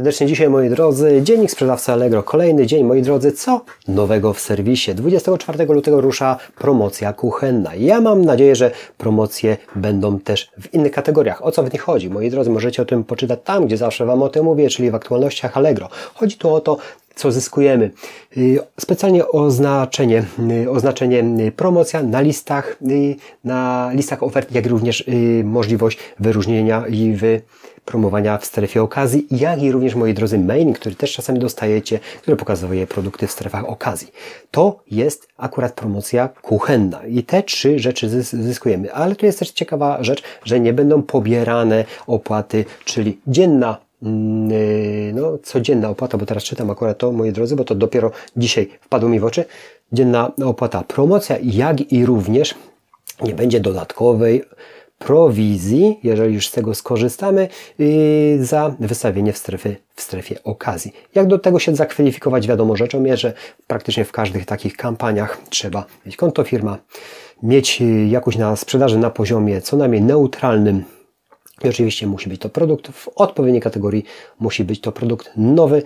Serdecznie dzisiaj, moi drodzy, dziennik sprzedawca Allegro. Kolejny dzień, moi drodzy, co nowego w serwisie? 24 lutego rusza promocja kuchenna. Ja mam nadzieję, że promocje będą też w innych kategoriach. O co w nich chodzi? Moi drodzy, możecie o tym poczytać tam, gdzie zawsze Wam o tym mówię, czyli w aktualnościach Allegro. Chodzi tu o to, co zyskujemy. Y, specjalnie oznaczenie, y, oznaczenie y, promocja na listach, na listach ofert, jak również możliwość wyróżnienia i wypromowania w strefie okazji, jak i również, moi drodzy, mailing, który też czasami dostajecie, który pokazuje produkty w strefach okazji. To jest akurat promocja kuchenna i te trzy rzeczy zyskujemy. Ale tu jest też ciekawa rzecz, że nie będą pobierane opłaty, czyli dzienna Mm, y, no, codzienna opłata, bo teraz czytam akurat to, moi drodzy, bo to dopiero dzisiaj wpadło mi w oczy. Dzienna opłata promocja, jak i również nie będzie dodatkowej prowizji, jeżeli już z tego skorzystamy, y, za wystawienie w, strefy, w strefie okazji. Jak do tego się zakwalifikować? Wiadomo rzeczą jest, że praktycznie w każdych takich kampaniach trzeba mieć konto firma, mieć y, jakoś na sprzedaży na poziomie co najmniej neutralnym, i oczywiście musi być to produkt w odpowiedniej kategorii, musi być to produkt nowy.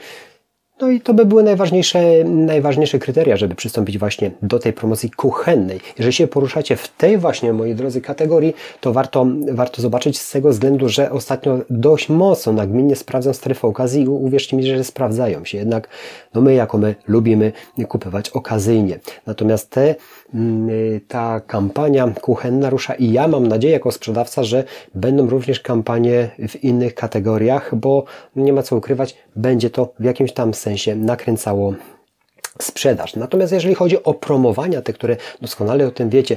No i to by były najważniejsze, najważniejsze kryteria, żeby przystąpić właśnie do tej promocji kuchennej. Jeżeli się poruszacie w tej właśnie, moi drodzy, kategorii, to warto, warto zobaczyć z tego względu, że ostatnio dość mocno nagminnie sprawdzam strefę okazji i uwierzcie mi, że sprawdzają się. Jednak no my jako my lubimy kupować okazyjnie. Natomiast te, mm, ta kampania kuchenna rusza i ja mam nadzieję jako sprzedawca, że będą również kampanie w innych kategoriach, bo nie ma co ukrywać, będzie to w jakimś tam sensie nakręcało sprzedaż. Natomiast jeżeli chodzi o promowania, te, które doskonale o tym wiecie,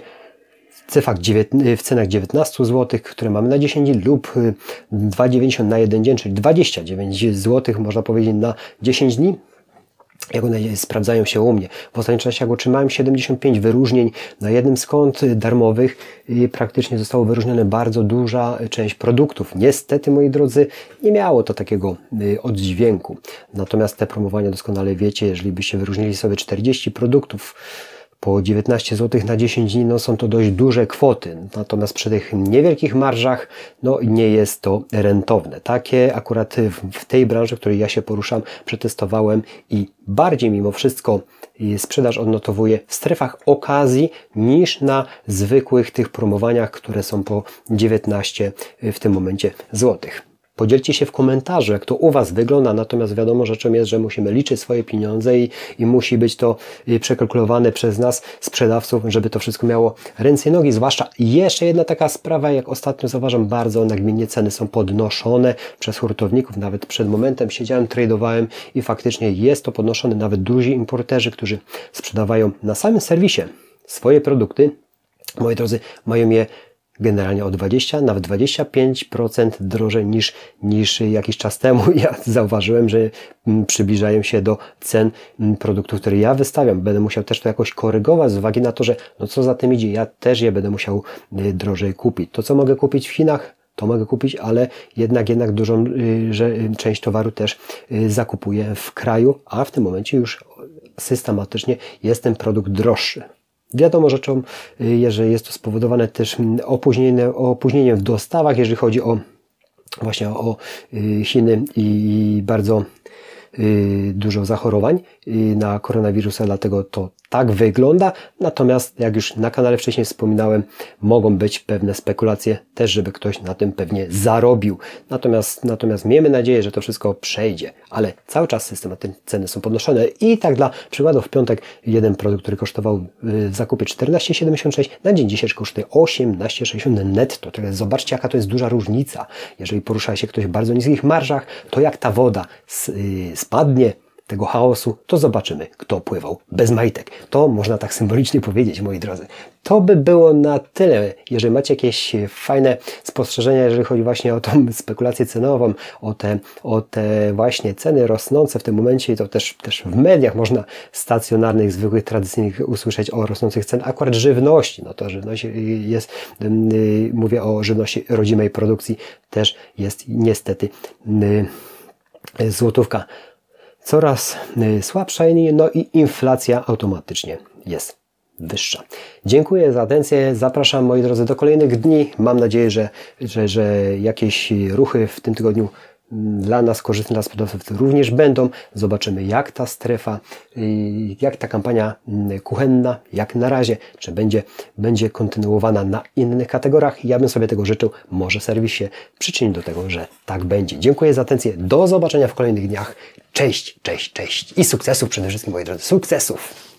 w cenach 19 zł, które mamy na 10 dni lub 2,90 na jeden dzień, czyli 29 zł można powiedzieć na 10 dni, jak one sprawdzają się u mnie. W ostatnim czasie jak otrzymałem 75 wyróżnień na jednym z kont darmowych i praktycznie zostało wyróżnione bardzo duża część produktów. Niestety, moi drodzy, nie miało to takiego y, oddźwięku. Natomiast te promowania doskonale wiecie, jeżeli byście wyróżnili sobie 40 produktów, po 19 zł na 10 dni no są to dość duże kwoty, natomiast przy tych niewielkich marżach no nie jest to rentowne. Takie akurat w tej branży, w której ja się poruszam, przetestowałem i bardziej mimo wszystko y, sprzedaż odnotowuje w strefach okazji niż na zwykłych tych promowaniach, które są po 19 y, w tym momencie złotych. Podzielcie się w komentarzu, jak to u Was wygląda, natomiast wiadomo rzeczą jest, że musimy liczyć swoje pieniądze i, i musi być to y, przekalkulowane przez nas, sprzedawców, żeby to wszystko miało ręce i nogi. Zwłaszcza jeszcze jedna taka sprawa, jak ostatnio zauważam, bardzo nagminnie ceny są podnoszone przez hurtowników. Nawet przed momentem siedziałem, tradowałem i faktycznie jest to podnoszone. Nawet duzi importerzy, którzy sprzedawają na samym serwisie swoje produkty, moi drodzy, mają je generalnie o 20, nawet 25% drożej niż, niż jakiś czas temu. Ja zauważyłem, że mm, przybliżają się do cen mm, produktów, które ja wystawiam. Będę musiał też to jakoś korygować z uwagi na to, że no co za tym idzie, ja też je będę musiał y, drożej kupić. To, co mogę kupić w Chinach, to mogę kupić, ale jednak, jednak dużą y, że, y, część towaru też zakupuję w kraju, a w tym momencie już systematycznie jest ten produkt droższy. Wiadomo rzeczą, y, że jest to spowodowane też mm, opóźnieniem, opóźnieniem w dostawach, jeżeli chodzi o właśnie o y, Chiny i bardzo y, dużo zachorowań na koronawirusa, dlatego to tak wygląda. Natomiast, jak już na kanale wcześniej wspominałem, mogą być pewne spekulacje też, żeby ktoś na tym pewnie zarobił. Natomiast, natomiast miejmy nadzieję, że to wszystko przejdzie, ale cały czas systematycznie ceny są podnoszone i tak dla przykładu w piątek jeden produkt, który kosztował w zakupie 14,76 na dzień dzisiejszy kosztuje 18,60 netto. Także zobaczcie, jaka to jest duża różnica. Jeżeli porusza się ktoś w bardzo niskich marżach, to jak ta woda y, spadnie, tego chaosu, to zobaczymy, kto pływał bez majtek. To można tak symbolicznie powiedzieć, moi drodzy. To by było na tyle. Jeżeli macie jakieś fajne spostrzeżenia, jeżeli chodzi właśnie o tą spekulację cenową, o te, o te właśnie ceny rosnące w tym momencie, to też, też w mediach można stacjonarnych, zwykłych, tradycyjnych usłyszeć o rosnących cen akurat żywności. No to żywność jest, y, mówię o żywności rodzimej produkcji, też jest niestety y, złotówka coraz y, słabsza, no i inflacja automatycznie jest wyższa. Dziękuję za atencję. Zapraszam moi drodzy do kolejnych dni. Mam nadzieję, że, że, że jakieś ruchy w tym tygodniu dla nas korzystne, dla sprzedawców również będą. Zobaczymy, jak ta strefa, y, jak ta kampania mm, kuchenna, jak na razie, czy będzie, będzie kontynuowana na innych kategoriach. Ja bym sobie tego życzył. Może serwis się przyczyni do tego, że tak będzie. Dziękuję za atencję. Do zobaczenia w kolejnych dniach. Cześć, cześć, cześć i sukcesów przede wszystkim, moi drodzy. Sukcesów!